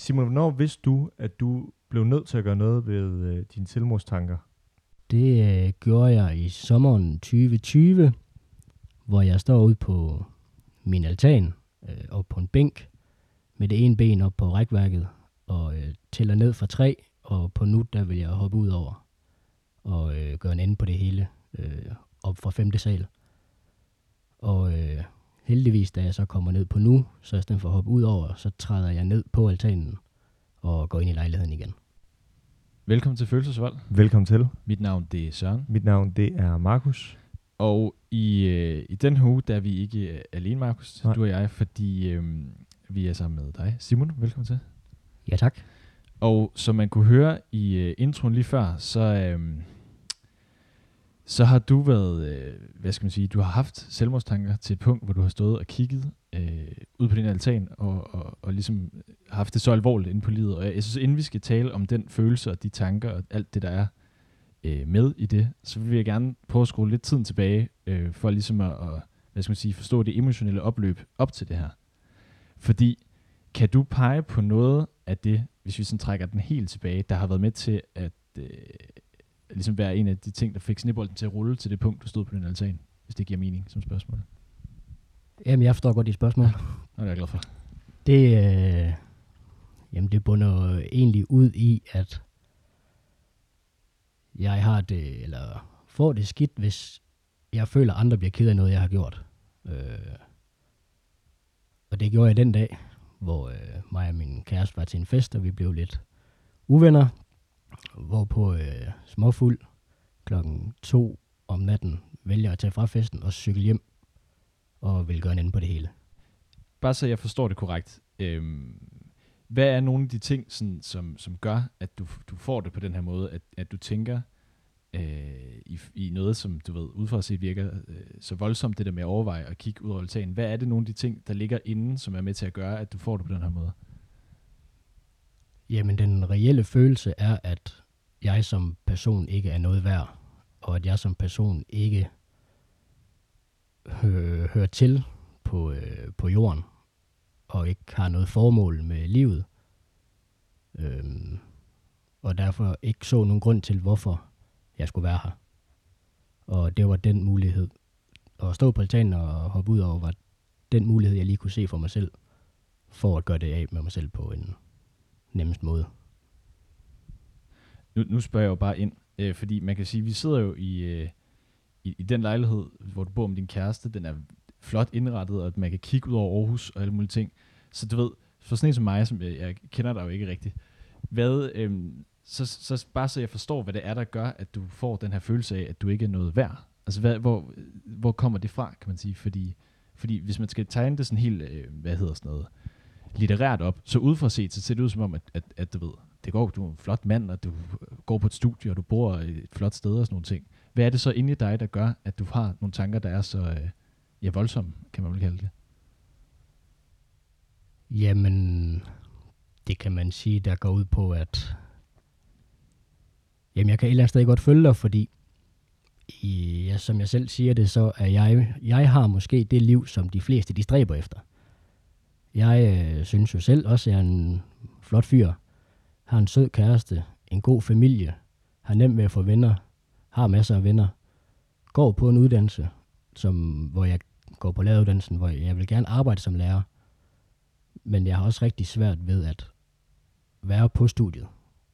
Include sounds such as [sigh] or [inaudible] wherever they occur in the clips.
Simon, hvornår vidste du, at du blev nødt til at gøre noget ved øh, dine selvmordstanker? Det øh, gjorde jeg i sommeren 2020, hvor jeg står ude på min altan øh, og på en bænk med det ene ben op på rækværket og øh, tæller ned fra tre, og på nu der vil jeg hoppe ud over og øh, gøre en ende på det hele øh, op fra femte sal. Og øh, heldigvis, da jeg så kommer ned på nu, så i stedet for at hoppe ud over, så træder jeg ned på altanen og går ind i lejligheden igen. Velkommen til Følelsesvold. Velkommen til. Mit navn det er Søren. Mit navn det er Markus. Og i, øh, i den her uge, der er vi ikke øh, alene, Markus, Nej. du og jeg, fordi øh, vi er sammen med dig. Simon, velkommen til. Ja tak. Og som man kunne høre i øh, introen lige før, så, øh, så har du været, øh, hvad skal man sige, du har haft selvmordstanker til et punkt, hvor du har stået og kigget øh, ud på din altan, og, og, og ligesom haft det så alvorligt inde på livet. Og jeg, jeg synes, inden vi skal tale om den følelse og de tanker og alt det, der er øh, med i det, så vil jeg gerne prøve at skrue lidt tiden tilbage, øh, for ligesom at, at hvad skal man sige, forstå det emotionelle opløb op til det her. Fordi, kan du pege på noget af det, hvis vi sådan trækker den helt tilbage, der har været med til at øh, ligesom være en af de ting, der fik snebolden til at rulle til det punkt, du stod på din altan, hvis det giver mening som spørgsmål. Jamen, jeg forstår godt dit spørgsmål. Nå, det er jeg glad for. Det, øh, jamen det bunder egentlig ud i, at jeg har det, eller får det skidt, hvis jeg føler, at andre bliver ked af noget, jeg har gjort. Øh, og det gjorde jeg den dag, hvor øh, mig og min kæreste var til en fest, og vi blev lidt uvenner, hvorpå øh, småfuld klokken 2 om natten vælger at tage fra festen og cykle hjem, og vil gøre en ende på det hele. Bare så jeg forstår det korrekt. Øhm, hvad er nogle af de ting, sådan, som, som gør, at du, du får det på den her måde, at, at du tænker øh, i, i noget, som du ved, udefra at se virker øh, så voldsomt, det der med at overveje og kigge ud over altanen. Hvad er det nogle af de ting, der ligger inden, som er med til at gøre, at du får det på den her måde? Jamen, den reelle følelse er, at jeg som person ikke er noget værd, og at jeg som person ikke hø- hører til på, øh, på jorden, og ikke har noget formål med livet, øhm, og derfor ikke så nogen grund til, hvorfor jeg skulle være her. Og det var den mulighed. At stå på altanen og hoppe ud over, var den mulighed, jeg lige kunne se for mig selv, for at gøre det af med mig selv på en nemmest måde. Nu, nu spørger jeg jo bare ind, øh, fordi man kan sige, vi sidder jo i, øh, i, i den lejlighed, hvor du bor med din kæreste. Den er flot indrettet, og at man kan kigge ud over Aarhus og alle mulige ting. Så du ved, for sådan en som mig, som jeg, jeg kender dig jo ikke rigtigt, hvad, øh, så, så bare så jeg forstår, hvad det er, der gør, at du får den her følelse af, at du ikke er noget værd. Altså, hvad, hvor, hvor kommer det fra, kan man sige? Fordi, fordi hvis man skal tegne det sådan helt, øh, hvad hedder sådan noget, litterært op, så ud fra set, så ser det ud som om, at, at, at du ved, det går, du er en flot mand, og du går på et studie, og du bor et flot sted og sådan nogle ting. Hvad er det så inde i dig, der gør, at du har nogle tanker, der er så øh, ja, voldsomme, kan man vel kalde det? Jamen, det kan man sige, der går ud på, at jamen, jeg kan et eller andet sted godt følge dig, fordi i, ja, som jeg selv siger det, så er jeg, jeg har måske det liv, som de fleste de stræber efter. Jeg øh, synes jo selv også, at jeg er en flot fyr, har en sød kæreste, en god familie, har nemt ved at få venner, har masser af venner, går på en uddannelse, som, hvor jeg går på læreruddannelsen, hvor jeg vil gerne arbejde som lærer, men jeg har også rigtig svært ved at være på studiet.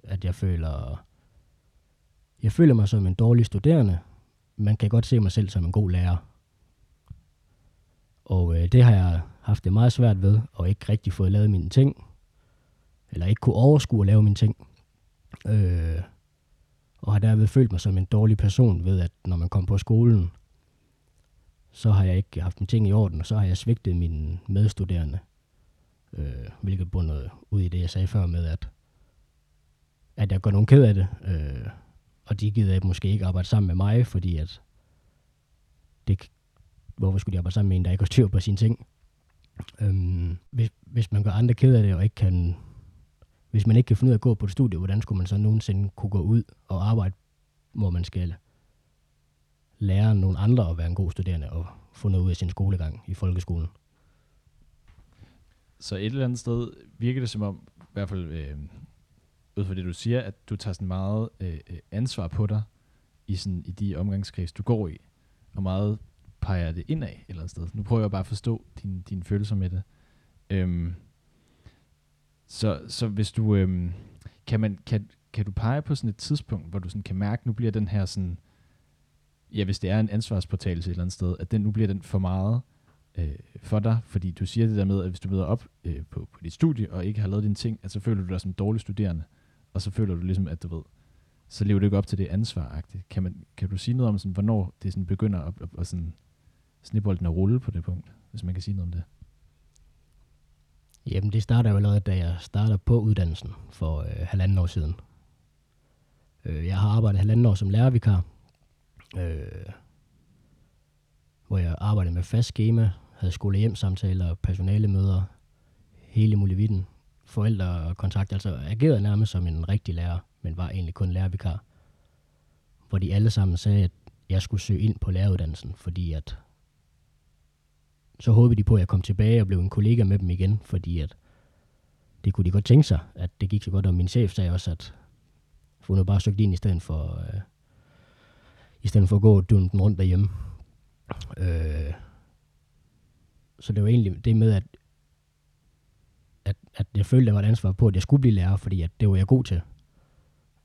At jeg føler, jeg føler mig som en dårlig studerende, man kan godt se mig selv som en god lærer. Og øh, det har jeg haft det meget svært ved, og ikke rigtig fået lavet mine ting, eller ikke kunne overskue at lave mine ting. Øh, og har derved følt mig som en dårlig person ved, at når man kom på skolen, så har jeg ikke haft mine ting i orden, og så har jeg svigtet mine medstuderende. Øh, hvilket bundet ud i det, jeg sagde før med, at, at jeg går nogen ked af det. Øh, og de gider måske ikke arbejde sammen med mig, fordi at det, hvorfor skulle de arbejde sammen med en, der ikke har styr på sine ting? Øhm, hvis, hvis man gør andre ked af det, og ikke kan, hvis man ikke kan finde ud af at gå på et studie, hvordan skulle man så nogensinde kunne gå ud og arbejde, hvor man skal lære nogle andre at være en god studerende og få noget ud af sin skolegang i folkeskolen? Så et eller andet sted virker det som om, i hvert fald øh, ud fra det, du siger, at du tager sådan meget øh, øh ansvar på dig i, sådan, i de omgangskreds, du går i, og meget peger det indad et eller andet sted. Nu prøver jeg bare at forstå din, din følelser med det. Øhm, så, så hvis du, øhm, kan, man, kan, kan du pege på sådan et tidspunkt, hvor du sådan kan mærke, nu bliver den her sådan, ja, hvis det er en ansvarsportagelse et eller andet sted, at den nu bliver den for meget øh, for dig, fordi du siger det der med, at hvis du møder op øh, på, på dit studie og ikke har lavet dine ting, at så føler du dig som dårlig studerende, og så føler du ligesom, at du ved, så lever du ikke op til det ansvar -agtigt. Kan, man, kan du sige noget om, sådan, hvornår det sådan begynder at, at, at sådan, snibolden at rulle på det punkt, hvis man kan sige noget om det? Jamen, det starter jo allerede, da jeg starter på uddannelsen for øh, halvanden år siden. Øh, jeg har arbejdet halvanden år som lærervikar, øh, hvor jeg arbejdede med fast schema, havde skole-hjem-samtaler, personalemøder, hele muligheden, forældrekontakt, altså agerede nærmest som en rigtig lærer, men var egentlig kun lærervikar. Hvor de alle sammen sagde, at jeg skulle søge ind på læreruddannelsen, fordi at så håbede de på, at jeg kom tilbage og blev en kollega med dem igen, fordi at det kunne de godt tænke sig, at det gik så godt, og min chef sagde også, at få nu bare søgt ind i stedet for, øh, i stedet for at gå og den rundt derhjemme. Øh, så det var egentlig det med, at, at, at jeg følte, at der var et ansvar på, at jeg skulle blive lærer, fordi at det var jeg god til.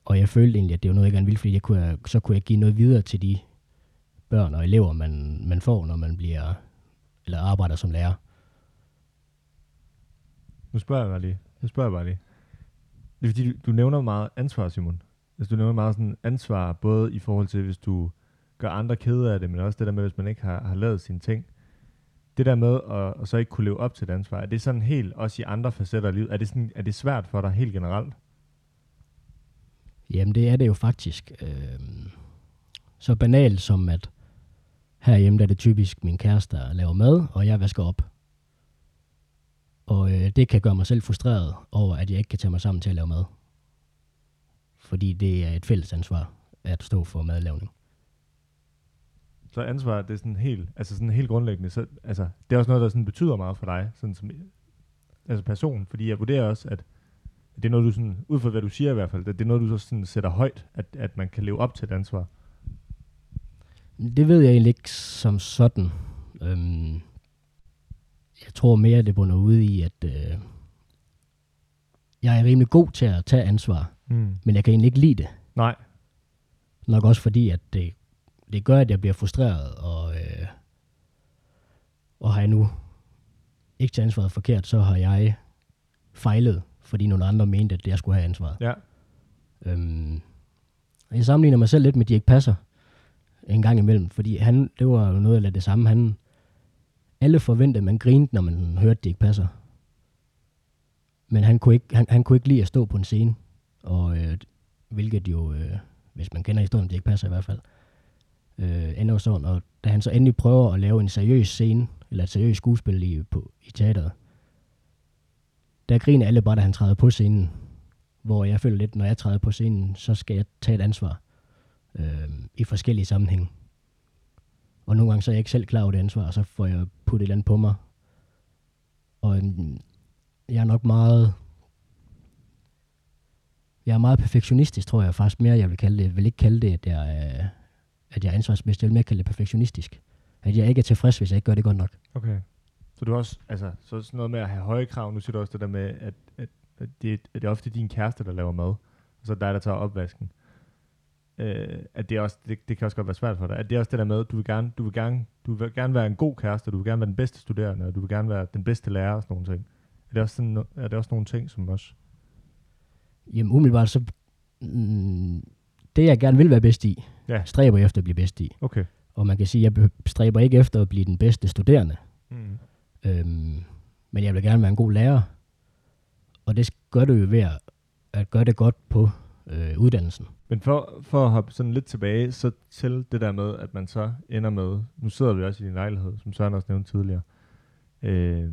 Og jeg følte egentlig, at det var noget, jeg gerne ville, fordi jeg kunne, så kunne jeg give noget videre til de børn og elever, man, man får, når man bliver eller arbejder som lærer. Nu spørger jeg bare lige. Nu spørger jeg bare lige. Det er fordi, du, du nævner meget ansvar, Simon. Altså, du nævner meget sådan ansvar, både i forhold til, hvis du gør andre kede af det, men også det der med, hvis man ikke har, har lavet sine ting. Det der med at, at så ikke kunne leve op til et ansvar, er det sådan helt, også i andre facetter af livet, er det, sådan, er det svært for dig helt generelt? Jamen, det er det jo faktisk. Øh, så banalt som, at Herhjemme der er det typisk min kæreste, der laver mad, og jeg vasker op. Og øh, det kan gøre mig selv frustreret over, at jeg ikke kan tage mig sammen til at lave mad. Fordi det er et fælles ansvar at stå for madlavning. Så ansvar, det er sådan helt, altså sådan helt grundlæggende, så, altså, det er også noget, der sådan betyder meget for dig, sådan som, altså person, fordi jeg vurderer også, at det er noget, du sådan, ud fra hvad du siger i hvert fald, det, det er noget, du så sådan sætter højt, at, at man kan leve op til et ansvar. Det ved jeg egentlig ikke som sådan. Øhm, jeg tror mere, det bunder ud i, at øh, jeg er rimelig god til at tage ansvar, mm. men jeg kan egentlig ikke lide det. Nej. Nok også fordi, at det, det gør, at jeg bliver frustreret, og, øh, og har jeg nu ikke taget ansvaret forkert, så har jeg fejlet, fordi nogle andre mente, at jeg skulle have ansvaret. Ja. Øhm, jeg sammenligner mig selv lidt med Dirk Passer, en gang imellem, fordi han, det var jo noget af det samme. Han, alle forventede, at man grinede, når man hørte, det ikke passer. Men han kunne ikke, han, han kunne ikke lide at stå på en scene, og øh, hvilket jo, øh, hvis man kender historien, det ikke passer i hvert fald, øh, ender sådan. Og da han så endelig prøver at lave en seriøs scene, eller et seriøst skuespil i, på, i teateret, der griner alle bare, da han træder på scenen. Hvor jeg føler lidt, når jeg træder på scenen, så skal jeg tage et ansvar øh, i forskellige sammenhænge. Og nogle gange så er jeg ikke selv klar over det ansvar, og så får jeg puttet et eller andet på mig. Og øh, jeg er nok meget... Jeg er meget perfektionistisk, tror jeg faktisk mere, jeg vil kalde det. Jeg vil ikke kalde det, at jeg, at jeg er ansvarsbevidst. Jeg vil mere kalde det perfektionistisk. At jeg ikke er tilfreds, hvis jeg ikke gør det godt nok. Okay. Så du også, altså, så sådan noget med at have høje krav, nu siger du også det der med, at, at, at, det, at det er ofte din kæreste, der laver mad, og så er dig, der tager opvasken øh, at det, også, det, det kan også godt være svært for dig, at det er også det der med, du vil gerne, du vil gerne, du vil gerne være en god kæreste, du vil gerne være den bedste studerende, og du vil gerne være den bedste lærer og sådan nogle ting. Er det også, sådan, er det også nogle ting, som også... Jamen umiddelbart så, mm, det jeg gerne vil være bedst i, ja. stræber jeg efter at blive bedst i. Okay. Og man kan sige, at jeg stræber ikke efter at blive den bedste studerende. Mm. Øhm, men jeg vil gerne være en god lærer. Og det gør du jo ved at, at gøre det godt på øh, uddannelsen. Men for, for at hoppe sådan lidt tilbage, så til det der med, at man så ender med, nu sidder vi også i din lejlighed, som Søren også nævnte tidligere, øh,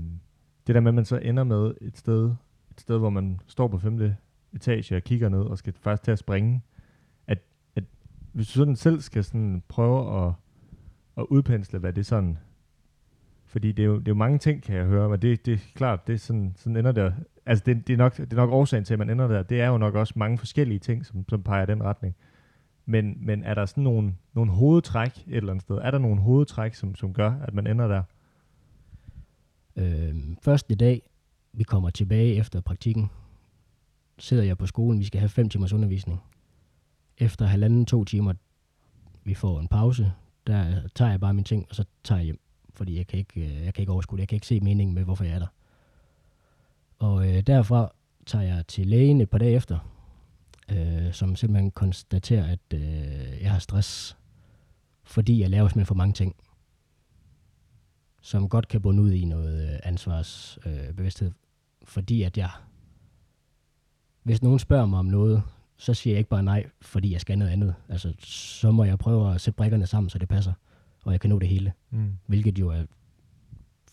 det der med, at man så ender med et sted, et sted, hvor man står på femte etage og kigger ned og skal faktisk til at springe, at, at hvis du sådan selv skal sådan prøve at, at udpensle, hvad det sådan, fordi det er, jo, det er jo mange ting, kan jeg høre, men det, det er klart, det er sådan, sådan ender det altså det, det, er nok, det er nok årsagen til, at man ender der. Det er jo nok også mange forskellige ting, som, som peger i den retning. Men, men er der sådan nogle, nogle hovedtræk et eller andet sted? Er der nogle hovedtræk, som, som gør, at man ender der? Øh, første dag, vi kommer tilbage efter praktikken, sidder jeg på skolen, vi skal have fem timers undervisning. Efter halvanden, to timer, vi får en pause, der tager jeg bare mine ting, og så tager jeg hjem. Fordi jeg kan ikke, øh, jeg kan ikke overskue det. Jeg kan ikke se meningen med, hvorfor jeg er der. Og øh, derfra tager jeg til lægen et par dage efter, øh, som simpelthen konstaterer, at øh, jeg har stress, fordi jeg laver simpelthen for mange ting, som godt kan bunde ud i noget øh, ansvarsbevidsthed, øh, fordi at jeg, hvis nogen spørger mig om noget, så siger jeg ikke bare nej, fordi jeg skal noget andet. Altså, så må jeg prøve at sætte brækkerne sammen, så det passer, og jeg kan nå det hele. Mm. Hvilket jo er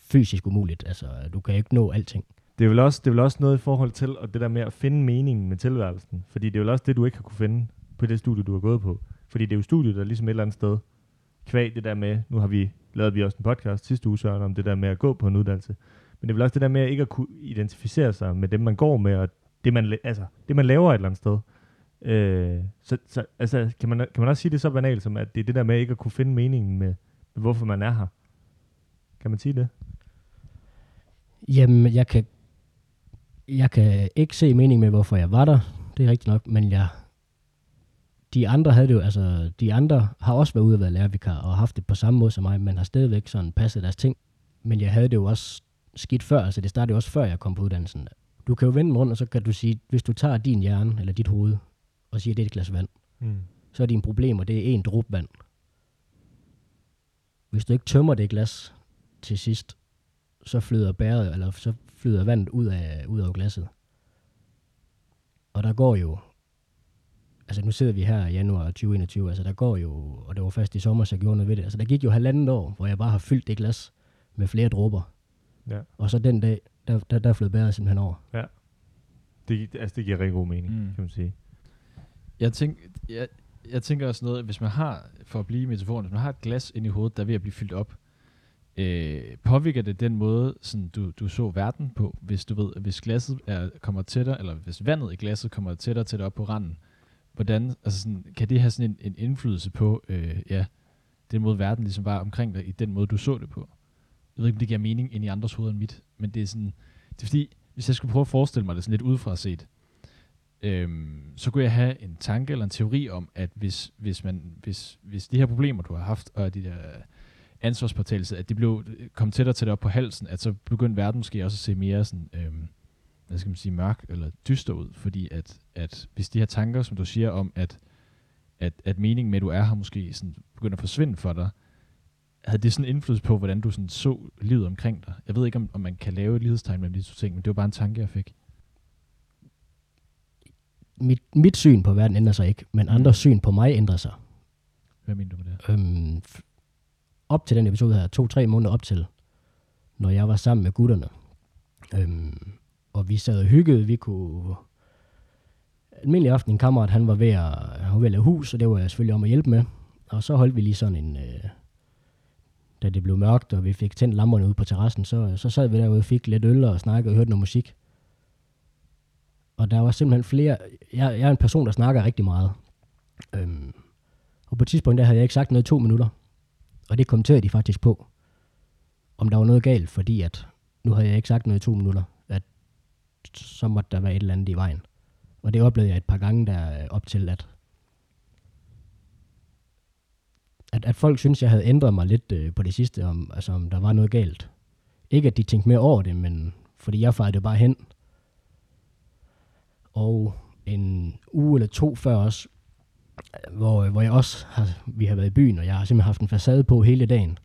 fysisk umuligt. Altså, du kan ikke nå alting. Det er, vel også, det er vel også noget i forhold til og det der med at finde meningen med tilværelsen. Fordi det er vel også det, du ikke har kunne finde på det studie, du har gået på. Fordi det er jo studiet, der ligesom et eller andet sted, kvæg det der med, nu har vi lavet vi også en podcast sidste uge, Søren, om det der med at gå på en uddannelse. Men det er vel også det der med at ikke at kunne identificere sig med dem, man går med, og det, man, altså, det, man laver et eller andet sted. Øh, så så altså, kan, man, kan man også sige det så banalt, som at det er det der med ikke at kunne finde meningen med, med hvorfor man er her? Kan man sige det? Jamen, jeg kan, jeg kan ikke se mening med, hvorfor jeg var der. Det er rigtigt nok, men jeg, de andre havde det jo, altså, de andre har også været ude og været lærervikar og haft det på samme måde som mig, men har stadigvæk sådan passet deres ting. Men jeg havde det jo også skidt før, altså det startede jo også før jeg kom på uddannelsen. Du kan jo vende rundt, og så kan du sige, hvis du tager din hjerne, eller dit hoved, og siger, det er et glas vand, mm. så er dine problemer, det er en dråbe vand. Hvis du ikke tømmer det glas til sidst, så flyder bæret, eller så flyder vandet ud af, ud af glasset. Og der går jo, altså nu sidder vi her i januar 2021, altså der går jo, og det var først i sommer, så jeg gjorde noget ved det. Altså der gik jo halvandet år, hvor jeg bare har fyldt det glas med flere dråber. Ja. Og så den dag, der, der, der flød bæret simpelthen over. Ja. Det, altså det giver rigtig god mening, mm. kan man sige. Jeg, tænk, jeg, jeg tænker også noget, hvis man har, for at blive i metaforen, hvis man har et glas ind i hovedet, der er ved at blive fyldt op, øh, påvirker det den måde, sådan du, du så verden på, hvis du ved, hvis glasset er, kommer tættere, eller hvis vandet i glasset kommer tættere og tættere op på randen, hvordan, altså sådan, kan det have sådan en, en indflydelse på, øh, ja, den måde verden ligesom var omkring dig, i den måde du så det på? Jeg ved ikke, om det giver mening ind i andres hoveder end mit, men det er sådan, det er fordi, hvis jeg skulle prøve at forestille mig det sådan lidt udefra set, øhm, så kunne jeg have en tanke eller en teori om, at hvis, hvis, man, hvis, hvis de her problemer, du har haft, og de der ansvarspåtagelse, at det blev, kom tættere til det op på halsen, at så begyndte verden måske også at se mere sådan, øhm, hvad skal man sige, mørk eller dyster ud, fordi at, at hvis de her tanker, som du siger om, at, at, at meningen med, at du er her, måske sådan begynder at forsvinde for dig, havde det sådan indflydelse på, hvordan du sådan så livet omkring dig? Jeg ved ikke, om, om man kan lave et lighedstegn mellem de to ting, men det var bare en tanke, jeg fik. Mit, mit syn på verden ændrer sig ikke, men andres syn på mig ændrer sig. Hvad mener du med det? Øhm, op til den episode her, to-tre måneder op til, når jeg var sammen med gutterne. Øhm, og vi sad og hyggede, vi kunne... Almindelig aften, en kammerat, han var ved at, han var ved at lave hus, og det var jeg selvfølgelig om at hjælpe med. Og så holdt vi lige sådan en... Øh, da det blev mørkt, og vi fik tændt lamperne ude på terrassen, så, så sad vi derude og fik lidt øl og snakkede og hørte noget musik. Og der var simpelthen flere... Jeg, jeg er en person, der snakker rigtig meget. Øhm, og på et tidspunkt, der havde jeg ikke sagt noget i to minutter. Og det kommenterede de faktisk på, om der var noget galt, fordi at nu havde jeg ikke sagt noget i to minutter, at så måtte der være et eller andet i vejen. Og det oplevede jeg et par gange der øh, op til, at, at, at folk synes, jeg havde ændret mig lidt øh, på det sidste, om, altså om der var noget galt. Ikke at de tænkte mere over det, men fordi jeg fejrede det bare hen. Og en uge eller to før os, hvor, hvor jeg også har, vi har været i byen, og jeg har simpelthen haft en facade på hele dagen,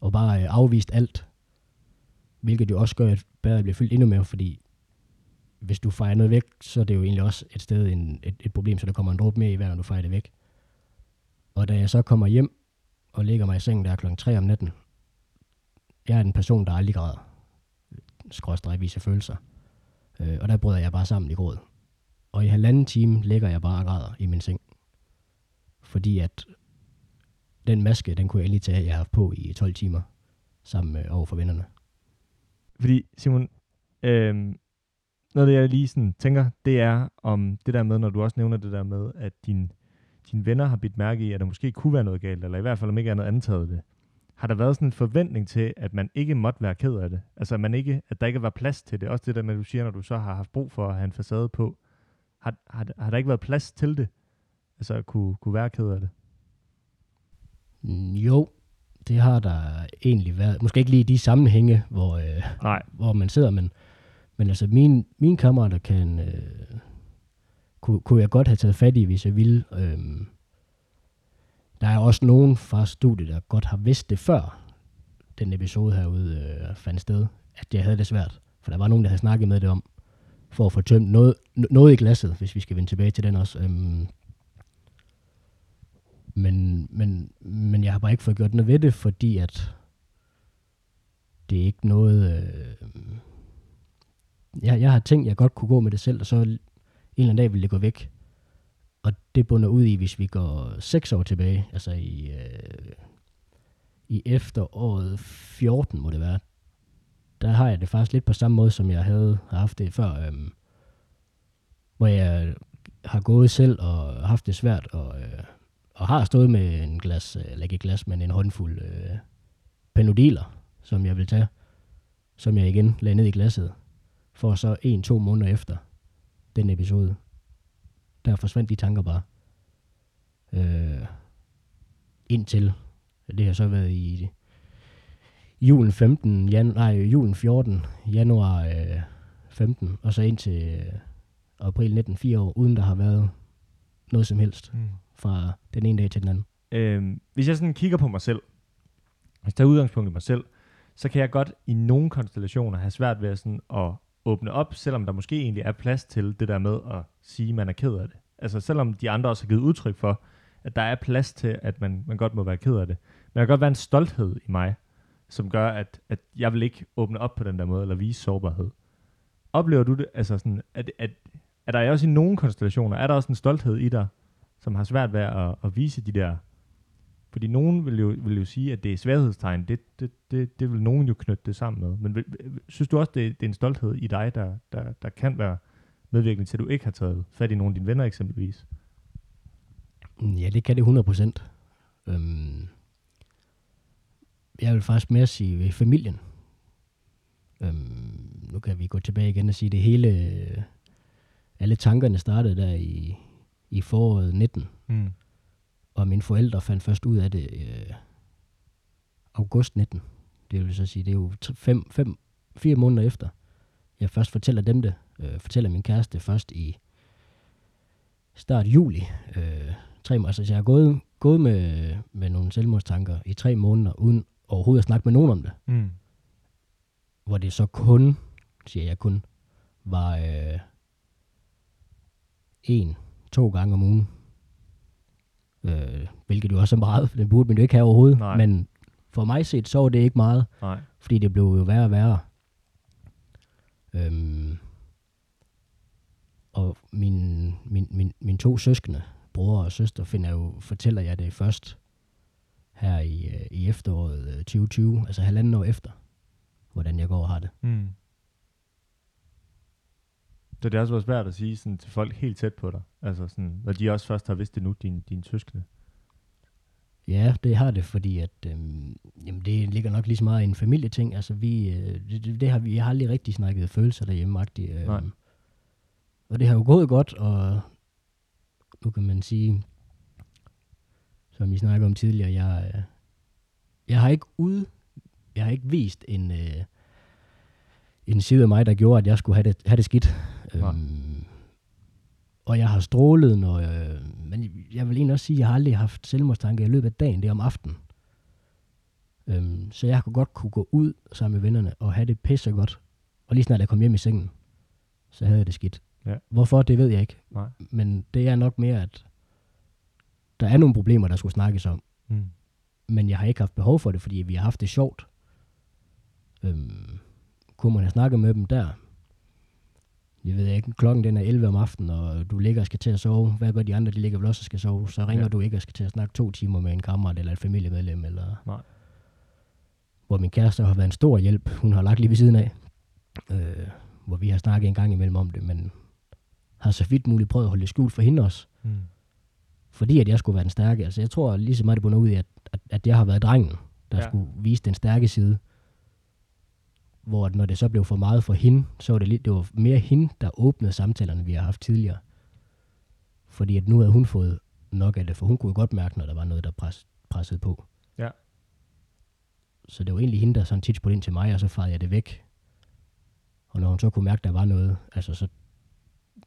og bare øh, afvist alt. Hvilket jo også gør, at badet bliver fyldt endnu mere, fordi hvis du fejrer noget væk, så er det jo egentlig også et sted en, et, et problem, så der kommer en dråbe mere i hver, når du fejrer det væk. Og da jeg så kommer hjem og ligger mig i sengen der klokken 3 om natten, jeg er en person, der aldrig græder. Skråstrej viser følelser. Øh, og der bryder jeg bare sammen i gråd. Og i halvanden time ligger jeg bare og græder i min seng fordi at den maske, den kunne jeg lige tage, jeg har haft på i 12 timer, sammen øh, med over for vennerne. Fordi, Simon, øh, noget af det, jeg lige sådan tænker, det er om det der med, når du også nævner det der med, at din, dine venner har bidt mærke i, at der måske kunne være noget galt, eller i hvert fald om ikke andet antaget det. Har der været sådan en forventning til, at man ikke måtte være ked af det? Altså, at, man ikke, at der ikke var plads til det? Også det der med, at du siger, når du så har haft brug for at have en facade på. Har, har, har der ikke været plads til det? Altså, at kunne, kunne være ked af det? Mm, Jo, det har der egentlig været. Måske ikke lige i de sammenhænge, hvor, øh, Nej. hvor man sidder, men, men altså mine, mine kammerater kan, øh, kunne, kunne jeg godt have taget fat i, hvis jeg ville. Øhm, der er også nogen fra studiet, der godt har vidst det før den episode herude øh, fandt sted, at jeg havde det svært. For der var nogen, der havde snakket med det om, for at få tømt noget, noget i glasset, hvis vi skal vende tilbage til den også. Øhm, men, men, men jeg har bare ikke fået gjort noget ved det, fordi at det er ikke noget... Øh, jeg, jeg har tænkt, jeg godt kunne gå med det selv, og så en eller anden dag ville det gå væk. Og det bunder ud i, hvis vi går seks år tilbage, altså i, øh, i efteråret 14 må det være, der har jeg det faktisk lidt på samme måde, som jeg havde haft det før, øhm, hvor jeg har gået selv og haft det svært, og, øh, og har stået med en glas, øh, eller ikke et glas, men en håndfuld øh, penodiler, som jeg vil tage, som jeg igen lagde ned i glasset, for så en-to måneder efter den episode, der forsvandt de tanker bare. Øh, indtil, det har så været i julen 15, jan, nej, julen 14, januar øh, 15, og så indtil øh, april 19, fire år, uden der har været noget som helst Mm fra den ene dag til den anden. Øhm, hvis jeg sådan kigger på mig selv, hvis jeg tager udgangspunkt i mig selv, så kan jeg godt i nogle konstellationer have svært ved at, sådan at åbne op, selvom der måske egentlig er plads til det der med at sige, at man er ked af det. Altså selvom de andre også har givet udtryk for, at der er plads til, at man, man godt må være ked af det. Men der kan godt være en stolthed i mig, som gør, at, at jeg vil ikke åbne op på den der måde, eller vise sårbarhed. Oplever du det, altså sådan, at, at, er der også i nogle konstellationer, er der også en stolthed i dig, som har svært ved at, at vise de der fordi nogen vil jo, vil jo sige, at det er sværhedstegn. Det, det, det, det vil nogen jo knytte det sammen med. Men vil, synes du også, det, det er en stolthed i dig, der, der, der kan være medvirkende til, at du ikke har taget fat i nogen af dine venner eksempelvis? Ja, det kan det 100 procent. Øhm, jeg vil faktisk mere sige ved familien. Øhm, nu kan vi gå tilbage igen og sige, det hele, alle tankerne startede der i, i foråret 19, Mm. og mine forældre fandt først ud af det øh, august 19. Det vil så sige, det er jo fem, fem, fire måneder efter, jeg først fortæller dem det. Øh, fortæller min kæreste først i start juli. Øh, tre, må- altså, så jeg har gået, gået med, med nogle selvmordstanker i tre måneder, uden overhovedet at snakke med nogen om det. Mm. Hvor det så kun, siger jeg kun, var øh, en, to gange om ugen. Øh, hvilket jo også er meget, for det burde man jo ikke have overhovedet. Nej. Men for mig set, så var det ikke meget, Nej. fordi det blev jo værre og værre. Øhm, og min, min, min, mine to søskende, bror og søster, finder jo, fortæller jeg det først her i, øh, i efteråret øh, 2020, altså halvanden år efter, hvordan jeg går og har det. Mm. Det har også været svært at sige sådan, til folk helt tæt på dig. Altså sådan, når de også først har vidst det nu, dine, dine søskende. Ja, det har det, fordi at, øhm, jamen det ligger nok lige så meget i en familieting. Altså vi, øh, det, det, det har vi jeg har aldrig rigtig snakket følelser derhjemme. Øh, Nej. og det har jo gået godt, og nu kan man sige, som vi snakker om tidligere, jeg, øh, jeg har ikke ud, jeg har ikke vist en, øh, en side af mig, der gjorde, at jeg skulle have det, have det skidt. Nej. Øhm, og jeg har strålet, når jeg, men jeg vil egentlig også sige, at jeg har aldrig haft selvmordstanker i løbet af dagen, det er om aftenen. Øhm, så jeg kunne godt kunne gå ud sammen med vennerne og have det pisse godt. Og lige snart jeg kom hjem i sengen, så havde jeg det skidt. Ja. Hvorfor, det ved jeg ikke. Nej. Men det er nok mere, at der er nogle problemer, der skulle snakkes om. Mm. Men jeg har ikke haft behov for det, fordi vi har haft det sjovt. Øhm, kunne man have snakket med dem der? Jeg ved ikke, klokken den er 11 om aftenen, og du ligger og skal til at sove. Hvad gør de andre? De ligger vel også og skal sove. Så ringer Ja. du ikke og skal til at snakke to timer med en kammerat eller et familiemedlem. Eller Nej. Hvor min kæreste har været en stor hjælp. Hun har lagt lige ved siden af. Øh, hvor vi har snakket en gang imellem om det, men har så vidt muligt prøvet at holde det skjult for hende også. Mm. Fordi at jeg skulle være den stærke. Altså jeg tror lige så meget, det bunder ud i, at, at, at jeg har været drengen, der ja. skulle vise den stærke side. Hvor at når det så blev for meget for hende, så var det, lidt, det var mere hende, der åbnede samtalerne, vi har haft tidligere. Fordi at nu havde hun fået nok af det, for hun kunne godt mærke, når der var noget, der pres, pressede på. Ja. Så det var egentlig hende, der sådan tit spurgte ind til mig, og så farede jeg det væk. Og når hun så kunne mærke, der var noget, altså så,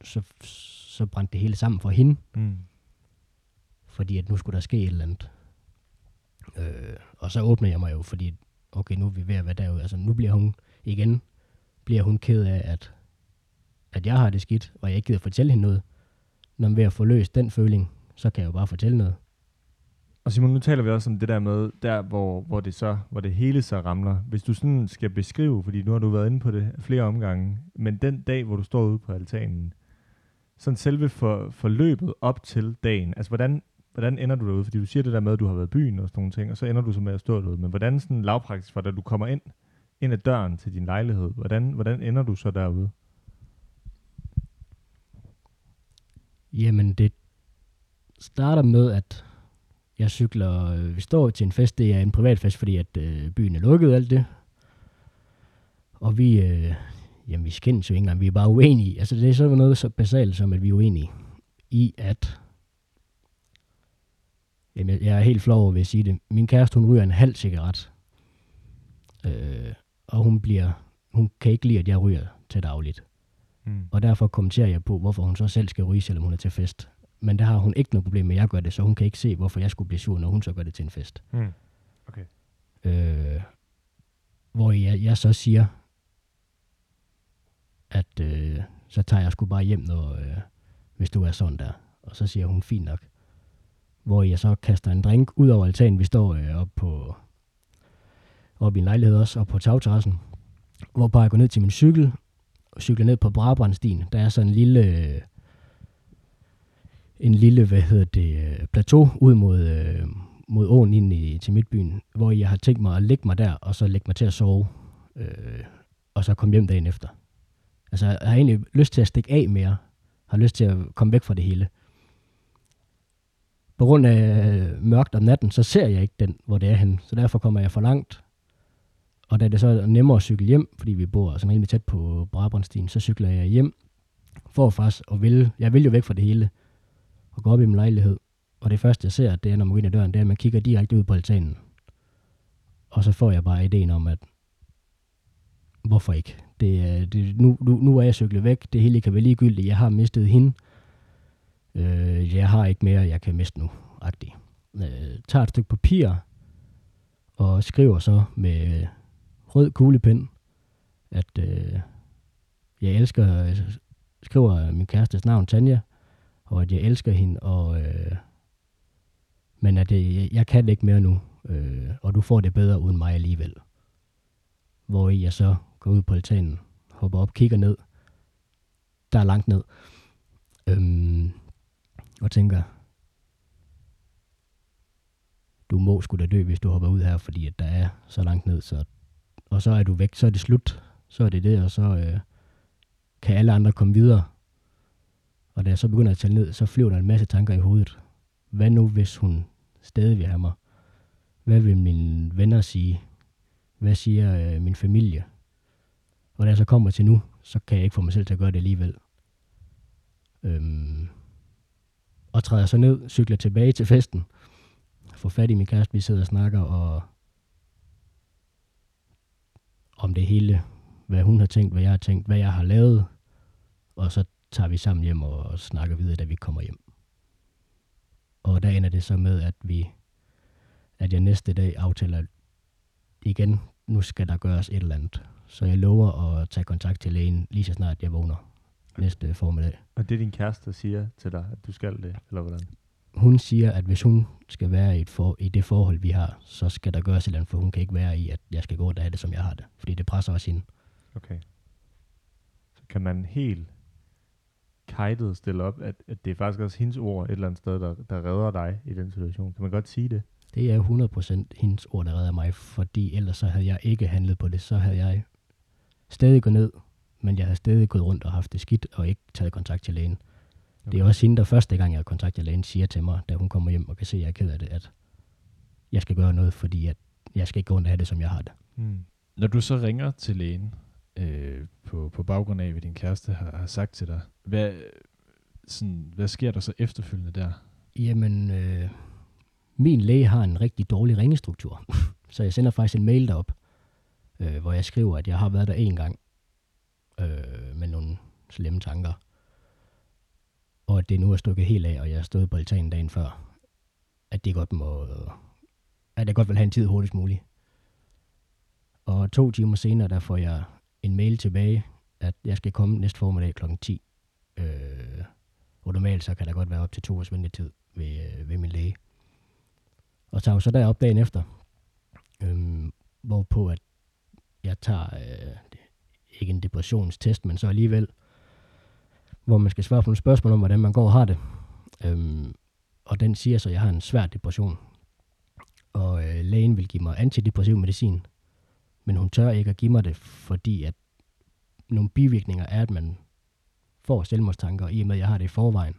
så, så brændte det hele sammen for hende Mm. fordi at nu skulle der ske et eller andet. Øh, og så åbner jeg mig jo, fordi okay, nu er vi ved at være derude. Altså nu bliver hun igen, bliver hun ked af, at, at jeg har det skidt, og jeg ikke gider fortælle hende noget. Når man ved at få løst den føling, så kan jeg jo bare fortælle noget. Og Simon, nu taler vi også om det der med, der hvor, hvor det så, hvor det hele så ramler. Hvis du sådan skal beskrive, fordi nu har du været inde på det flere omgange, men den dag, hvor du står ude på altanen, sådan selve for, forløbet op til dagen, altså hvordan, hvordan ender du derude? Fordi du siger det der med, at du har været i byen og sådan nogle ting, og så ender du så med at stå derude. Men hvordan sådan lavpraktisk var det, da du kommer ind, ind ad døren til din lejlighed? Hvordan, hvordan ender du så derude? Jamen det starter med, at jeg cykler, øh, vi står til en fest, det er en privat fest, fordi at øh, byen er lukket og alt det. Og vi, øh, jamen vi skændes jo ikke engang, vi er bare uenige. Altså det er sådan noget så basalt som, at vi er uenige i, at Jamen, jeg- jeg er helt flov over ved at sige det. Min kæreste, hun ryger en halv cigaret. Øh, og hun bliver, hun kan ikke lide, at jeg ryger til dagligt. Mm. Og derfor kommenterer jeg på, hvorfor hun så selv skal ryge, selvom hun er til fest. Men der har hun ikke noget problem med, at jeg gør det, så hun kan ikke se, hvorfor jeg skulle blive sur, når hun så gør det til en fest. Mm. Øh, hvor jeg, jeg så siger, at øh, så tager jeg sgu bare hjem, når, øh, hvis du er sådan der. Og så siger hun, fint nok. Hvor jeg så kaster en drink ud over altanen. Vi står øh, oppe på oppe i en lejlighed også, og på tagterrassen. Hvor jeg går ned til min cykel, og cykler ned på Brabrandstien. Der er sådan en lille, øh, en lille, hvad hedder det, øh, plateau ud mod, øh, mod åen ind i, til Midtbyen, hvor jeg har tænkt mig at lægge mig der, og så lægge mig til at sove, øh, og så komme hjem dagen efter. Altså, jeg har egentlig lyst til at stikke af mere, har lyst til at komme væk fra det hele. På grund af mørkt om natten, så ser jeg ikke den, hvor det er henne, så derfor kommer jeg for langt. Og da det så er nemmere at cykle hjem, fordi vi bor sådan rimelig tæt på Brabrandstien, så cykler jeg hjem for faktisk at vælge. jeg vil jo væk fra det hele, og gå op i min lejlighed. Og det første, jeg ser, det er, når man går ind ad døren, det er, at man kigger direkte ud på altanen. Og så får jeg bare ideen om, at hvorfor ikke? Det, er- det, nu, nu, nu er jeg cyklet væk. Det hele kan være ligegyldigt. Jeg har mistet hende. Øh, jeg har ikke mere, jeg kan miste nu. Agtig. Øh, tager et stykke papir og skriver så med rød kuglepen, at øh, jeg elsker, øh, skriver min kærestes navn Tanja, og at jeg elsker hende, og, øh, men at øh, jeg, jeg, kan ikke mere nu, øh, og du får det bedre uden mig alligevel. Hvor jeg så går ud på altanen, hopper op, kigger ned, der er langt ned, øhm, og tænker, du må skulle da dø, hvis du hopper ud her, fordi at der er så langt ned, så, og så er du væk, så er det slut, så er det det, og så øh, kan alle andre komme videre, og da jeg så begynder at tale ned, så flyver der en masse tanker i hovedet. Hvad nu, hvis hun stadig vil have mig? Hvad vil mine venner sige? Hvad siger øh, min familie? Og da jeg så kommer til nu, så kan jeg ikke få mig selv til at gøre det alligevel. Øhm, og træder så ned, cykler tilbage til festen, får fat i min kæreste, vi sidder og snakker, og om det hele, hvad hun har tænkt, hvad jeg har tænkt, hvad jeg har lavet, og så tager vi sammen hjem og snakker videre, da vi kommer hjem. Og der ender det så med, at vi, at jeg næste dag aftaler igen, nu skal der gøres et eller andet. Så jeg lover at tage kontakt til lægen lige så snart jeg vågner næste formiddag. Og det er din kæreste, der siger til dig, at du skal det, eller hvordan? Hun siger, at hvis hun skal være i, et for, i det forhold, vi har, så skal der gøres et eller andet, for hun kan ikke være i, at jeg skal gå og have det, som jeg har det. Fordi det presser også hende. Okay. Så kan man helt kajtet stille op, at, at det er faktisk også hendes ord et eller andet sted, der, der redder dig i den situation. Kan man godt sige det? Det er 100% hendes ord, der redder mig, fordi ellers så havde jeg ikke handlet på det. Så havde jeg stadig gået ned men jeg havde stadig gået rundt og haft det skidt, og ikke taget kontakt til lægen. Okay. Det er også hende, der første gang, jeg har kontaktet lægen, siger til mig, da hun kommer hjem og kan se, at jeg er ked af det, at jeg skal gøre noget, fordi at jeg skal ikke gå have det, som jeg har det. Mm. Når du så ringer til lægen, øh, på, på baggrund af, hvad din kæreste har, har sagt til dig, hvad, sådan, hvad sker der så efterfølgende der? Jamen, øh, min læge har en rigtig dårlig ringestruktur, [laughs] så jeg sender faktisk en mail derop, øh, hvor jeg skriver, at jeg har været der en gang øh, med nogle slemme tanker, og at det nu er stukket helt af, og jeg stod på altanen dagen før, at det godt må, at jeg godt vil have en tid hurtigst muligt. Og to timer senere, der får jeg en mail tilbage, at jeg skal komme næste formiddag kl. 10. Øh, og normalt så kan der godt være op til to års ventetid ved, øh, ved min læge. Og tager jo så derop dagen efter, øh, hvorpå at jeg tager øh, ikke en depressionstest, men så alligevel, hvor man skal svare på nogle spørgsmål om, hvordan man går og har det. Øhm, og den siger så, at jeg har en svær depression. Og øh, lægen vil give mig antidepressiv medicin, men hun tør ikke at give mig det, fordi at nogle bivirkninger er, at man får selvmordstanker, og i og med, at jeg har det i forvejen,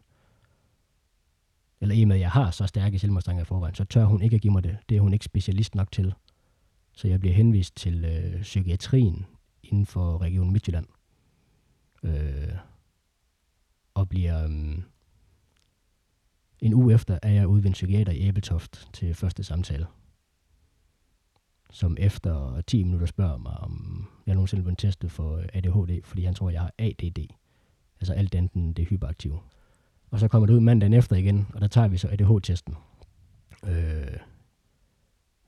eller i og med, at jeg har så stærke selvmordstanker i forvejen, så tør hun ikke at give mig det. Det er hun ikke specialist nok til. Så jeg bliver henvist til øh, psykiatrien inden for Region Midtjylland. Øh, og bliver... Øh, en uge efter er jeg ude ved en psykiater i Æbeltoft til første samtale. Som efter 10 minutter spørger mig, om jeg nogensinde vil testet for øh, ADHD, fordi han tror, jeg har ADD. Altså alt andet det hyperaktive. Og så kommer det ud mandagen efter igen, og der tager vi så ADH-testen. Øh,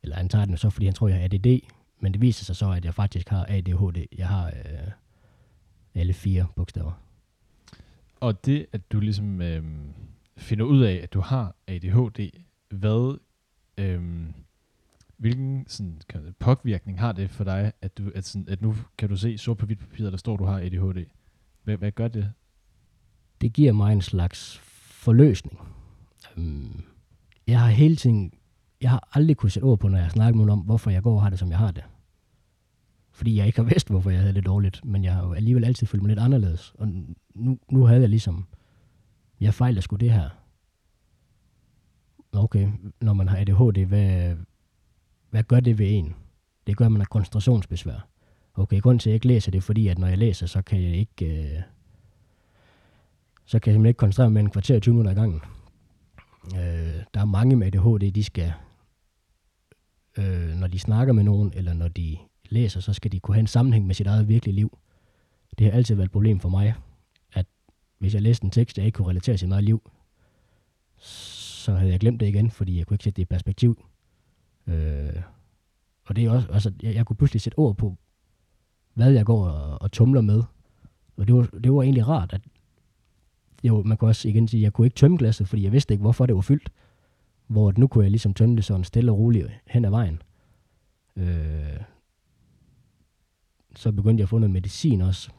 eller han tager den så, fordi han tror, jeg har ADD, men det viser sig så, at jeg faktisk har ADHD. Jeg har øh, alle fire bogstaver. Og det, at du ligesom øh, finder ud af, at du har ADHD, hvad, øh, hvilken sådan, kan, påvirkning har det for dig, at, du, at, sådan, at nu kan du se sort på hvidt papir, der står, at du har ADHD? Hvad, hvad gør det? Det giver mig en slags forløsning. Øhm, jeg har hele tiden, jeg har aldrig kunne sætte ord på, når jeg snakker med nogen om, hvorfor jeg går og har det, som jeg har det. Fordi jeg ikke har vidst, hvorfor jeg havde det dårligt, men jeg har jo alligevel altid følt mig lidt anderledes. Og nu, nu havde jeg ligesom, jeg fejler sgu det her. Okay, når man har ADHD, hvad, hvad gør det ved en? Det gør, at man har koncentrationsbesvær. Okay, grund til, at jeg ikke læser det, er fordi, at når jeg læser, så kan jeg ikke... Øh, så kan jeg simpelthen ikke koncentrere mig en kvarter 20 minutter i gangen. Øh, der er mange med ADHD, de skal, øh, når de snakker med nogen, eller når de læser, så skal de kunne have en sammenhæng med sit eget virkelige liv. Det har altid været et problem for mig, at hvis jeg læste en tekst, jeg ikke kunne relatere til mit liv, så havde jeg glemt det igen, fordi jeg kunne ikke sætte det i perspektiv. Øh, og det er også, altså, jeg, jeg kunne pludselig sætte ord på, hvad jeg går og, og tumler med. Og det var, det var egentlig rart, at jo, man kan også igen sige, at jeg kunne ikke tømme glasset, fordi jeg vidste ikke, hvorfor det var fyldt. Hvor nu kunne jeg ligesom tømme det sådan stille og roligt hen ad vejen. Øh, så begyndte jeg at få noget medicin også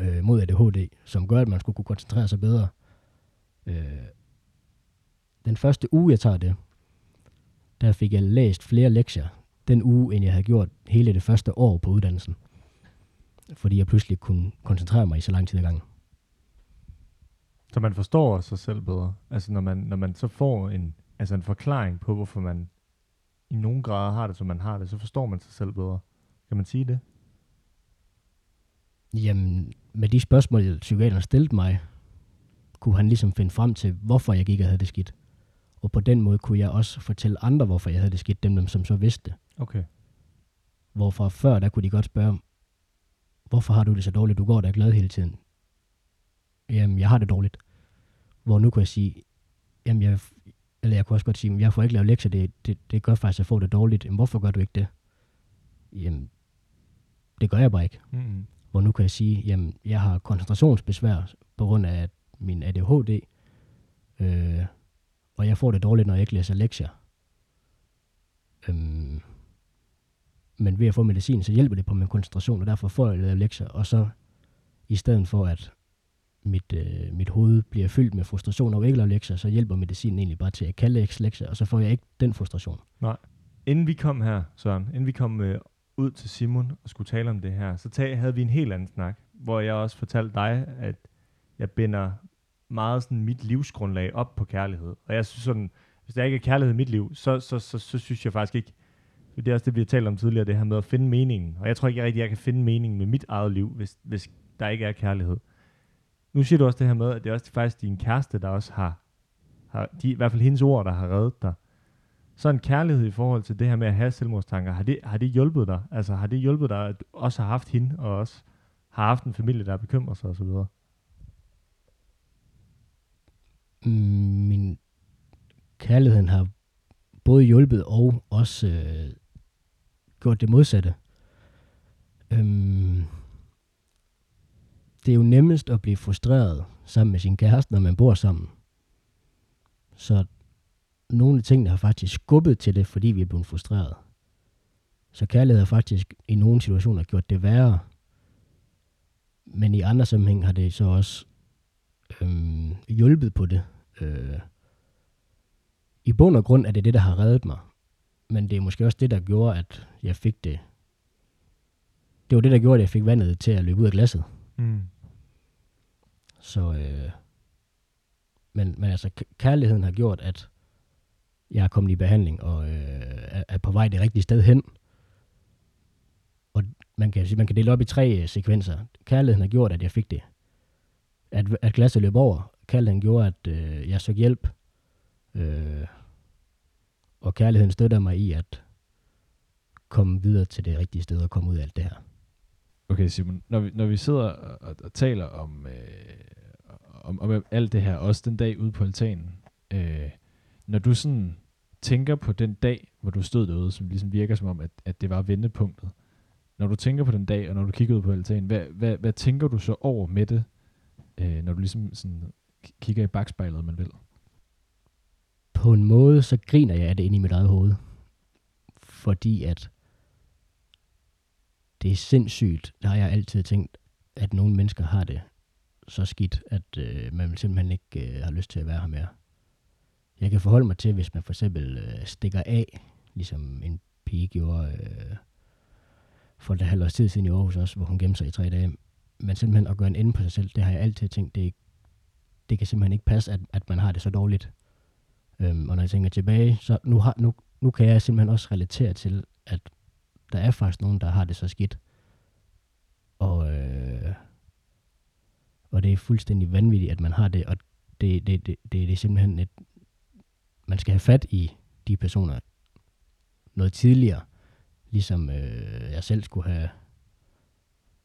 øh, mod ADHD, som gør, at man skulle kunne koncentrere sig bedre. Øh, den første uge, jeg tager det, der fik jeg læst flere lektier den uge, end jeg havde gjort hele det første år på uddannelsen. Fordi jeg pludselig kunne koncentrere mig i så lang tid ad gangen. Så man forstår sig selv bedre. Altså når man, når man så får en, altså en forklaring på, hvorfor man i nogen grad har det, som man har det, så forstår man sig selv bedre. Kan man sige det? Jamen, med de spørgsmål, psykiateren stillede mig, kunne han ligesom finde frem til, hvorfor jeg gik og havde det skidt. Og på den måde kunne jeg også fortælle andre, hvorfor jeg havde det skidt, dem som så vidste det. Okay. Hvorfor før, der kunne de godt spørge, hvorfor har du det så dårligt, du går der glad hele tiden? Jamen, jeg har det dårligt. Hvor nu kunne jeg sige, jamen, jeg, eller jeg kunne også godt sige, jeg får ikke lavet lektier, det, det, det gør faktisk, at jeg får det dårligt. Jamen, hvorfor gør du ikke det? Jamen, det gør jeg bare ikke. Mm-hmm. Hvor nu kan jeg sige, jamen, jeg har koncentrationsbesvær på grund af min ADHD, øh, og jeg får det dårligt, når jeg ikke læser lektier. Øhm, men ved at få medicin, så hjælper det på min koncentration, og derfor får jeg lavet lektier, og så i stedet for, at mit, øh, mit hoved bliver fyldt med frustration over ikke lave lektier, så hjælper medicinen egentlig bare til at kalde lektier, og så får jeg ikke den frustration. Nej. Inden vi kom her, Søren, inden vi kom øh, ud til Simon og skulle tale om det her, så tag, havde vi en helt anden snak, hvor jeg også fortalte dig, at jeg binder meget sådan mit livsgrundlag op på kærlighed. Og jeg synes sådan, hvis der ikke er kærlighed i mit liv, så, så, så, så synes jeg faktisk ikke, det er også det, vi har talt om tidligere, det her med at finde meningen. Og jeg tror ikke jeg rigtig, jeg kan finde meningen med mit eget liv, hvis, hvis der ikke er kærlighed. Nu siger du også det her med, at det er også faktisk din kæreste, der også har, har de, i hvert fald hendes ord, der har reddet dig. Så en kærlighed i forhold til det her med at have selvmordstanker, har det, har det hjulpet dig? Altså har det hjulpet dig, at du også har haft hende, og også har haft en familie, der bekymrer sig osv.? Mm, min kærligheden har både hjulpet og også øh, gjort det modsatte. Øhm, det er jo nemmest at blive frustreret sammen med sin kæreste, når man bor sammen. Så nogle af tingene har faktisk skubbet til det, fordi vi er blevet frustreret. Så kærlighed har faktisk i nogle situationer gjort det værre. Men i andre sammenhæng har det så også øhm, hjulpet på det. Øh, I bund og grund er det det, der har reddet mig. Men det er måske også det, der gjorde, at jeg fik det. Det var det, der gjorde, at jeg fik vandet til at løbe ud af glasset. Mm. Så, øh, men, men altså, kærligheden har gjort, at jeg er kommet i behandling og øh, er, på vej det rigtige sted hen. Og man kan, man kan dele op i tre øh, sekvenser. Kærligheden har gjort, at jeg fik det. At, at glasset løb over. Kærligheden gjorde, at øh, jeg søgte hjælp. Øh, og kærligheden støtter mig i at komme videre til det rigtige sted og komme ud af alt det her. Okay, Simon, når vi, når vi sidder og, og, og taler om, øh, om, om alt det her, også den dag ude på altanen, øh, når du sådan tænker på den dag, hvor du stod derude, som ligesom virker som om, at, at det var vendepunktet, når du tænker på den dag, og når du kigger ud på altanen, hvad, hvad, hvad tænker du så over med det, øh, når du ligesom sådan kigger i bagspejlet, man vil? på en måde, så griner jeg af det inde i mit eget hoved. Fordi at det er sindssygt. Der har jeg altid tænkt, at nogle mennesker har det så skidt, at øh, man simpelthen ikke øh, har lyst til at være her mere. Jeg kan forholde mig til, hvis man for eksempel øh, stikker af, ligesom en pige gjorde øh, for et halvt års tid siden i Aarhus også, hvor hun gemte sig i tre dage. Men simpelthen at gøre en ende på sig selv, det har jeg altid tænkt, det, det kan simpelthen ikke passe, at, at man har det så dårligt. Øhm, og når jeg tænker tilbage, så nu, har, nu, nu kan jeg simpelthen også relatere til, at der er faktisk nogen, der har det så skidt. Og, øh, og det er fuldstændig vanvittigt, at man har det, og det, det, det, det, det er simpelthen et, man skal have fat i de personer noget tidligere, ligesom øh, jeg selv skulle have,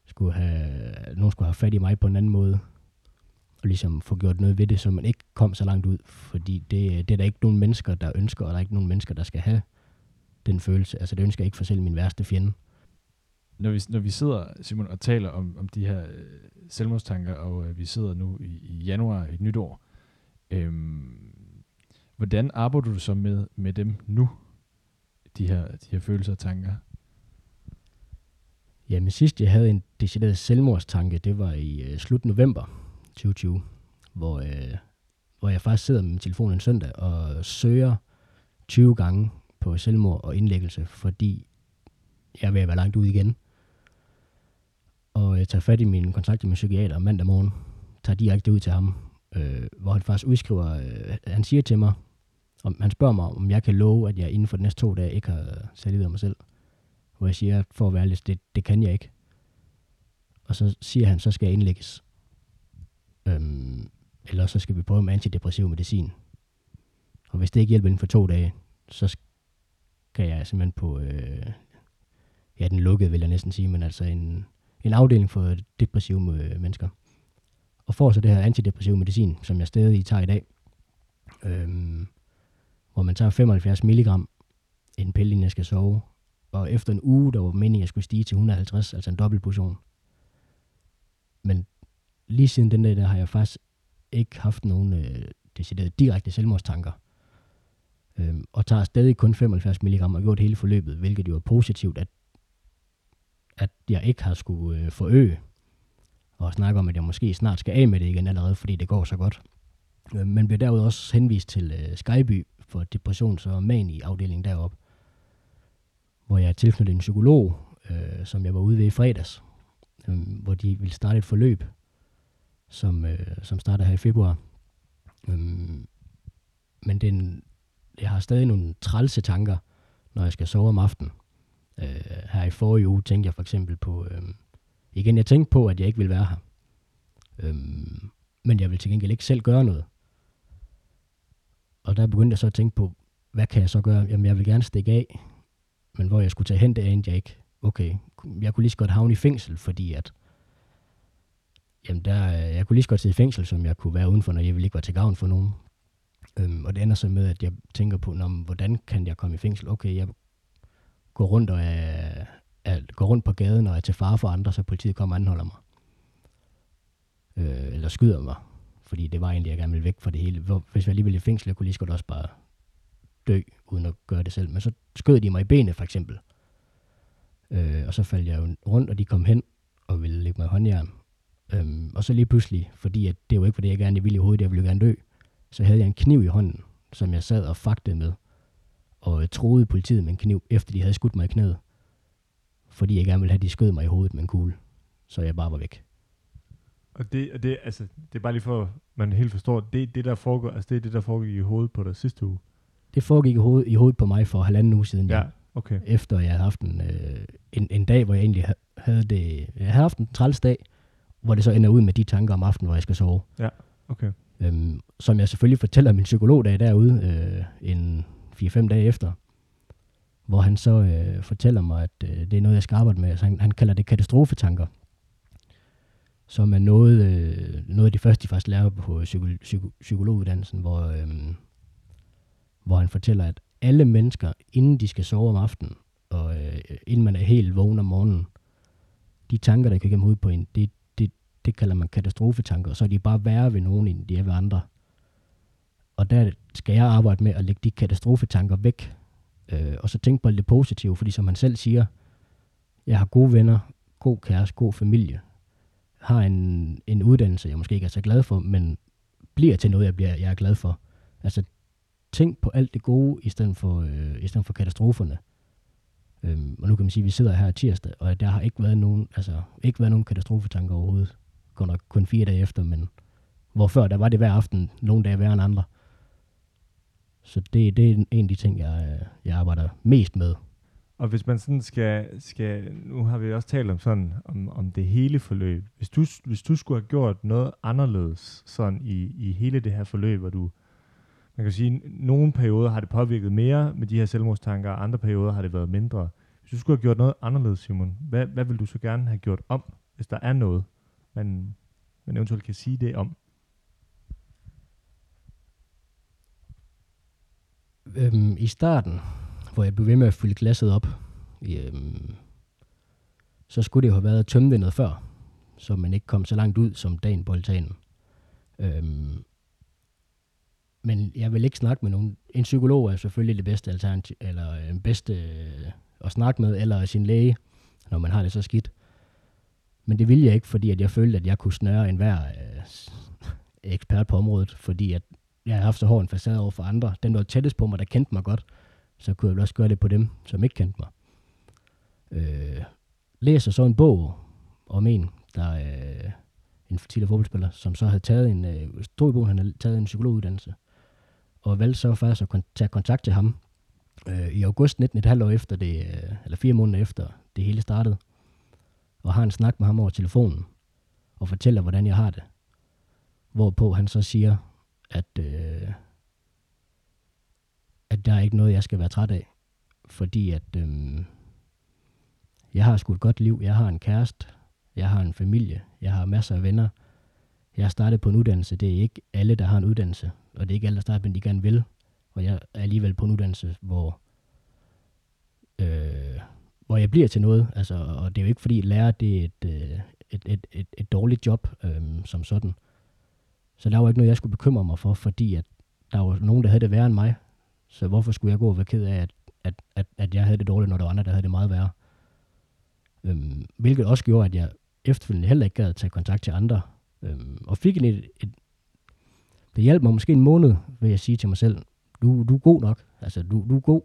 skulle have, nogen skulle have fat i mig på en anden måde, og ligesom få gjort noget ved det, så man ikke kom så langt ud, fordi det, det er der ikke nogen mennesker, der ønsker, og der er ikke nogen mennesker, der skal have den følelse. Altså det ønsker jeg ikke for selv min værste fjende. Når vi, når vi sidder, Simon, og taler om, om de her øh, selvmordstanker, og øh, vi sidder nu i, i januar, et nyt år, øhm, hvordan arbejder du så med, med dem nu, de her, de her følelser og tanker? Jamen sidst jeg havde en decideret selvmordstanke, det var i øh, slut november 2020, hvor, øh, hvor jeg faktisk sidder med min telefon en søndag og søger 20 gange på selvmord og indlæggelse, fordi jeg er ved at være langt ud igen. Og jeg tager fat i min kontakt med psykiater mandag morgen, tager direkte ud til ham, øh, hvor han faktisk udskriver, øh, han siger til mig, om, han spørger mig, om jeg kan love, at jeg inden for de næste to dage ikke har sat mig selv. Hvor jeg siger, for at være ærlig, det, det kan jeg ikke. Og så siger han, så skal jeg indlægges. Øhm, eller så skal vi prøve med antidepressiv medicin. Og hvis det ikke hjælper inden for to dage, så skal jeg simpelthen på, øh, ja, den lukkede, vil jeg næsten sige, men altså en, en afdeling for depressive øh, mennesker. Og får så det her antidepressiv medicin, som jeg stadig tager i dag, øhm, hvor man tager 75 mg en pille, inden jeg skal sove. Og efter en uge, der var meningen, at jeg skulle stige til 150, altså en dobbelt portion. Men lige siden den dag, der har jeg faktisk ikke haft nogen øh, decideret direkte selvmordstanker. Øhm, og tager stadig kun 75 mg og gjort hele forløbet, hvilket jo er positivt, at, at jeg ikke har skulle øh, forøge og snakke om, at jeg måske snart skal af med det igen allerede, fordi det går så godt. Øh, men bliver derudover også henvist til øh, Skyby for depressions- og mani-afdelingen deroppe, hvor jeg er tilknyttet en psykolog, øh, som jeg var ude ved i fredags, øh, hvor de ville starte et forløb, som, øh, som starter her i februar. Øh, men den, jeg har stadig nogle trælse tanker, når jeg skal sove om aftenen. Øh, her i forrige uge tænkte jeg for eksempel på, øh, igen jeg tænkte på, at jeg ikke ville være her. Øh, men jeg vil til gengæld ikke selv gøre noget. Og der begyndte jeg så at tænke på, hvad kan jeg så gøre? Jamen, jeg vil gerne stikke af, men hvor jeg skulle tage hen, det anede jeg ikke. Okay, jeg kunne lige så godt havne i fængsel, fordi at, jamen der, jeg kunne lige så godt sidde i fængsel, som jeg kunne være udenfor, når jeg ville ikke være til gavn for nogen. Øhm, og det ender så med, at jeg tænker på, når, hvordan kan jeg komme i fængsel? Okay, jeg går rundt, og er, er, går rundt på gaden og er til fare for andre, så politiet kommer og anholder mig. Øh, eller skyder mig, fordi det var egentlig, jeg gerne ville væk fra det hele. Hvor, hvis jeg alligevel i fængsel, jeg kunne lige så godt også bare dø, uden at gøre det selv. Men så skød de mig i benet, for eksempel. Øh, og så faldt jeg jo rundt, og de kom hen og ville lægge mig i håndjern. Øhm, og så lige pludselig, fordi at det var ikke, fordi jeg gerne ville i hovedet, jeg ville gerne dø, så havde jeg en kniv i hånden, som jeg sad og fagtede med, og øh, troede politiet med en kniv, efter de havde skudt mig i knæet, fordi jeg gerne ville have, at de skød mig i hovedet med en kugle, så jeg bare var væk. Og det, og det, altså, det er bare lige for, at man helt forstår, det, det der foregår, altså det er det, der foregår i hovedet på dig sidste uge. Det foregik i hovedet, i hovedet på mig for halvanden uge siden, Ja, okay. efter jeg havde haft en, øh, en, en dag, hvor jeg egentlig ha- havde det, jeg havde haft en træls dag, hvor det så ender ud med de tanker om aftenen, hvor jeg skal sove. Okay. Øhm, som jeg selvfølgelig fortæller min psykolog, der er derude øh, en 4-5 dage efter, hvor han så øh, fortæller mig, at øh, det er noget, jeg skal arbejde med. Altså, han, han kalder det katastrofetanker, som er noget, øh, noget af det første, de faktisk lærer på psyko- psyko- psykologuddannelsen, hvor, øh, hvor han fortæller, at alle mennesker, inden de skal sove om aftenen, og øh, inden man er helt vågen om morgenen, de tanker, der kan gennem hovedet på en, det, det, det kalder man katastrofetanker, og så er de bare værre ved nogen, end de er ved andre. Og der skal jeg arbejde med at lægge de katastrofetanker væk, øh, og så tænke på det positive, fordi som han selv siger, jeg har gode venner, god kæreste, god familie, har en, en uddannelse, jeg måske ikke er så glad for, men bliver til noget, jeg, bliver, jeg er glad for. Altså, tænk på alt det gode, i stedet for, øh, i stedet for katastroferne. Øhm, og nu kan man sige, at vi sidder her tirsdag, og der har ikke været nogen, altså, ikke været nogen katastrofetanker overhovedet. Går nok kun fire dage efter, men hvor før der var det hver aften, nogle dage værre end andre. Så det, det er en af de ting, jeg, jeg arbejder mest med. Og hvis man sådan skal, skal nu har vi også talt om sådan, om, om det hele forløb. Hvis du, hvis du skulle have gjort noget anderledes sådan i, i hele det her forløb, hvor du, man kan sige, nogle perioder har det påvirket mere med de her selvmordstanker, og andre perioder har det været mindre. Hvis du skulle have gjort noget anderledes, Simon, hvad, hvad vil du så gerne have gjort om, hvis der er noget, man, man eventuelt kan sige det om? Øhm, I starten, hvor jeg blev ved med at fylde glasset op, øhm, så skulle det jo have været tømt noget før, så man ikke kom så langt ud som dagen på altanen. Øhm, men jeg vil ikke snakke med nogen. En psykolog er selvfølgelig det bedste alternativ, eller den bedste øh, at snakke med, eller sin læge, når man har det så skidt. Men det ville jeg ikke, fordi at jeg følte, at jeg kunne snøre enhver øh, ekspert på området, fordi at jeg har haft så hård en facade over for andre. Den, der var tættest på mig, der kendte mig godt, så kunne jeg vel også gøre det på dem, som ikke kendte mig. Øh, læser så en bog om en, der er øh, en tidligere fodboldspiller, som så havde taget en, øh, stod i bogen, han havde taget en psykologuddannelse, og valgte så faktisk at kon- tage kontakt til ham øh, i august 19, et halvt år efter det, øh, eller fire måneder efter det hele startede, og har en snak med ham over telefonen, og fortæller, hvordan jeg har det. Hvorpå han så siger, at, øh, at der er ikke noget, jeg skal være træt af. Fordi at øhm, jeg har sgu et godt liv. Jeg har en kæreste. Jeg har en familie. Jeg har masser af venner. Jeg har startet på en uddannelse. Det er ikke alle, der har en uddannelse. Og det er ikke alle, der starter, men de gerne vil. Og jeg er alligevel på en uddannelse, hvor, øh, hvor jeg bliver til noget. Altså, og det er jo ikke fordi lærer, det er et, øh, et, et, et, et dårligt job øh, som sådan. Så der var ikke noget, jeg skulle bekymre mig for, fordi at der var nogen, der havde det værre end mig. Så hvorfor skulle jeg gå og være ked af, at, at, at, at jeg havde det dårligt, når der var andre, der havde det meget værre? Øhm, hvilket også gjorde, at jeg efterfølgende heller ikke gad at tage kontakt til andre. Øhm, og fik en et, et, det hjalp mig måske en måned, vil jeg sige til mig selv, du, du er god nok, altså du, du er god.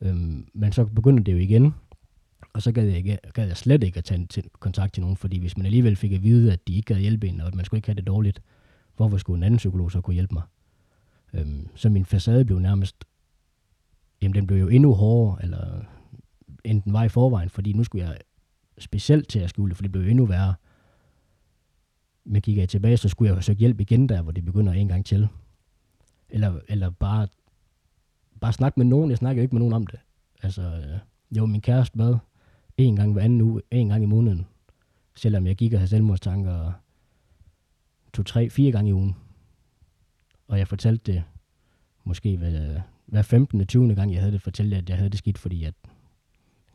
Øhm, men så begynder det jo igen, Og så gad jeg, ikke, gad jeg slet ikke at tage til, kontakt til nogen, fordi hvis man alligevel fik at vide, at de ikke gad hjælpe en, og at man skulle ikke have det dårligt, hvorfor skulle en anden psykolog så kunne hjælpe mig? Øhm, så min facade blev nærmest, jamen den blev jo endnu hårdere, eller end den var i forvejen, fordi nu skulle jeg specielt til at skjule, for det blev endnu værre. Men kigger jeg tilbage, så skulle jeg jo søge hjælp igen der, hvor det begynder en gang til. Eller, eller bare, bare snakke med nogen. Jeg snakker jo ikke med nogen om det. Altså, øh, jo, min kæreste med en gang hver anden uge, en gang i måneden. Selvom jeg gik og havde selvmordstanker to, tre, fire gange i ugen. Og jeg fortalte det måske hver, hver 15. 20. gang, jeg havde det, fortalte at jeg havde det skidt, fordi at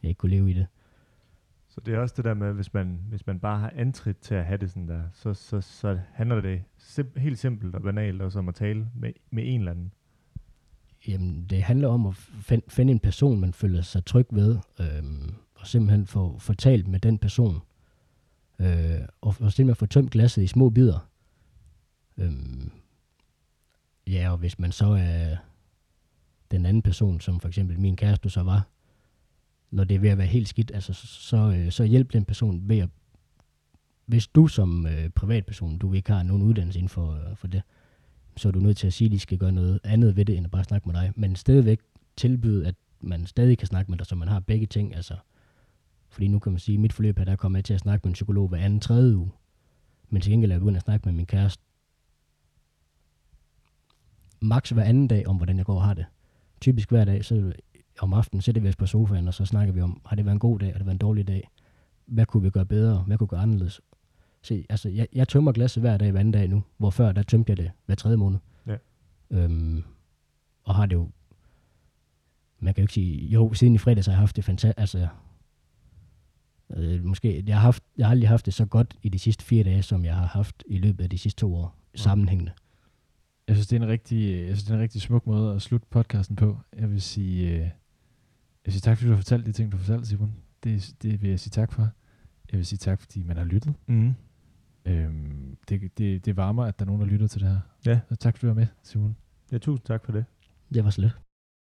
jeg ikke kunne leve i det. Så det er også det der med, hvis man, hvis man bare har antrit til at have det sådan der, så, så, så handler det sim- helt simpelt og banalt også om at tale med, med en eller anden. Jamen, det handler om at find, finde en person, man føler sig tryg ved, øhm, og simpelthen få, få talt med den person. Øh, og, og simpelthen få tømt glasset i små bidder. Øhm, og hvis man så er den anden person, som for eksempel min kæreste så var, når det er ved at være helt skidt, altså, så, øh, så hjælp den person ved at, hvis du som øh, privatperson, du ikke har nogen uddannelse inden for, øh, for det, så er du nødt til at sige, at de skal gøre noget andet ved det, end at bare snakke med dig. Men stadigvæk tilbyde, at man stadig kan snakke med dig, så man har begge ting. Altså, fordi nu kan man sige, at mit forløb er, der kommer jeg til at snakke med en psykolog hver anden tredje uge. Men til gengæld er jeg begyndt at snakke med min kæreste maks hver anden dag om, hvordan jeg går og har det. Typisk hver dag, så om aftenen sætter vi os på sofaen, og så snakker vi om, har det været en god dag, har det været en dårlig dag? Hvad kunne vi gøre bedre? Hvad kunne vi gøre anderledes? Se, altså, jeg, jeg tømmer glasset hver dag, hver anden dag nu, hvor før, der tømte jeg det hver tredje måned. Ja. Øhm, og har det jo, man kan jo ikke sige, jo, siden i fredags har jeg haft det fantastisk, altså, øh, måske, jeg har, haft, jeg har aldrig haft det så godt i de sidste fire dage, som jeg har haft i løbet af de sidste to år, sammenhængende. Jeg synes, det er en rigtig, jeg synes, det er en rigtig smuk måde at slutte podcasten på. Jeg vil sige, øh, jeg vil sige tak, fordi du har fortalt de ting, du har fortalt, Simon. Det, det vil jeg sige tak for. Jeg vil sige tak, fordi man har lyttet. Mm. Øhm, det, det, det varmer, at der er nogen, der lytter til det her. Ja. Så tak, fordi du var med, Simon. Ja, tusind tak for det. Det var så lidt.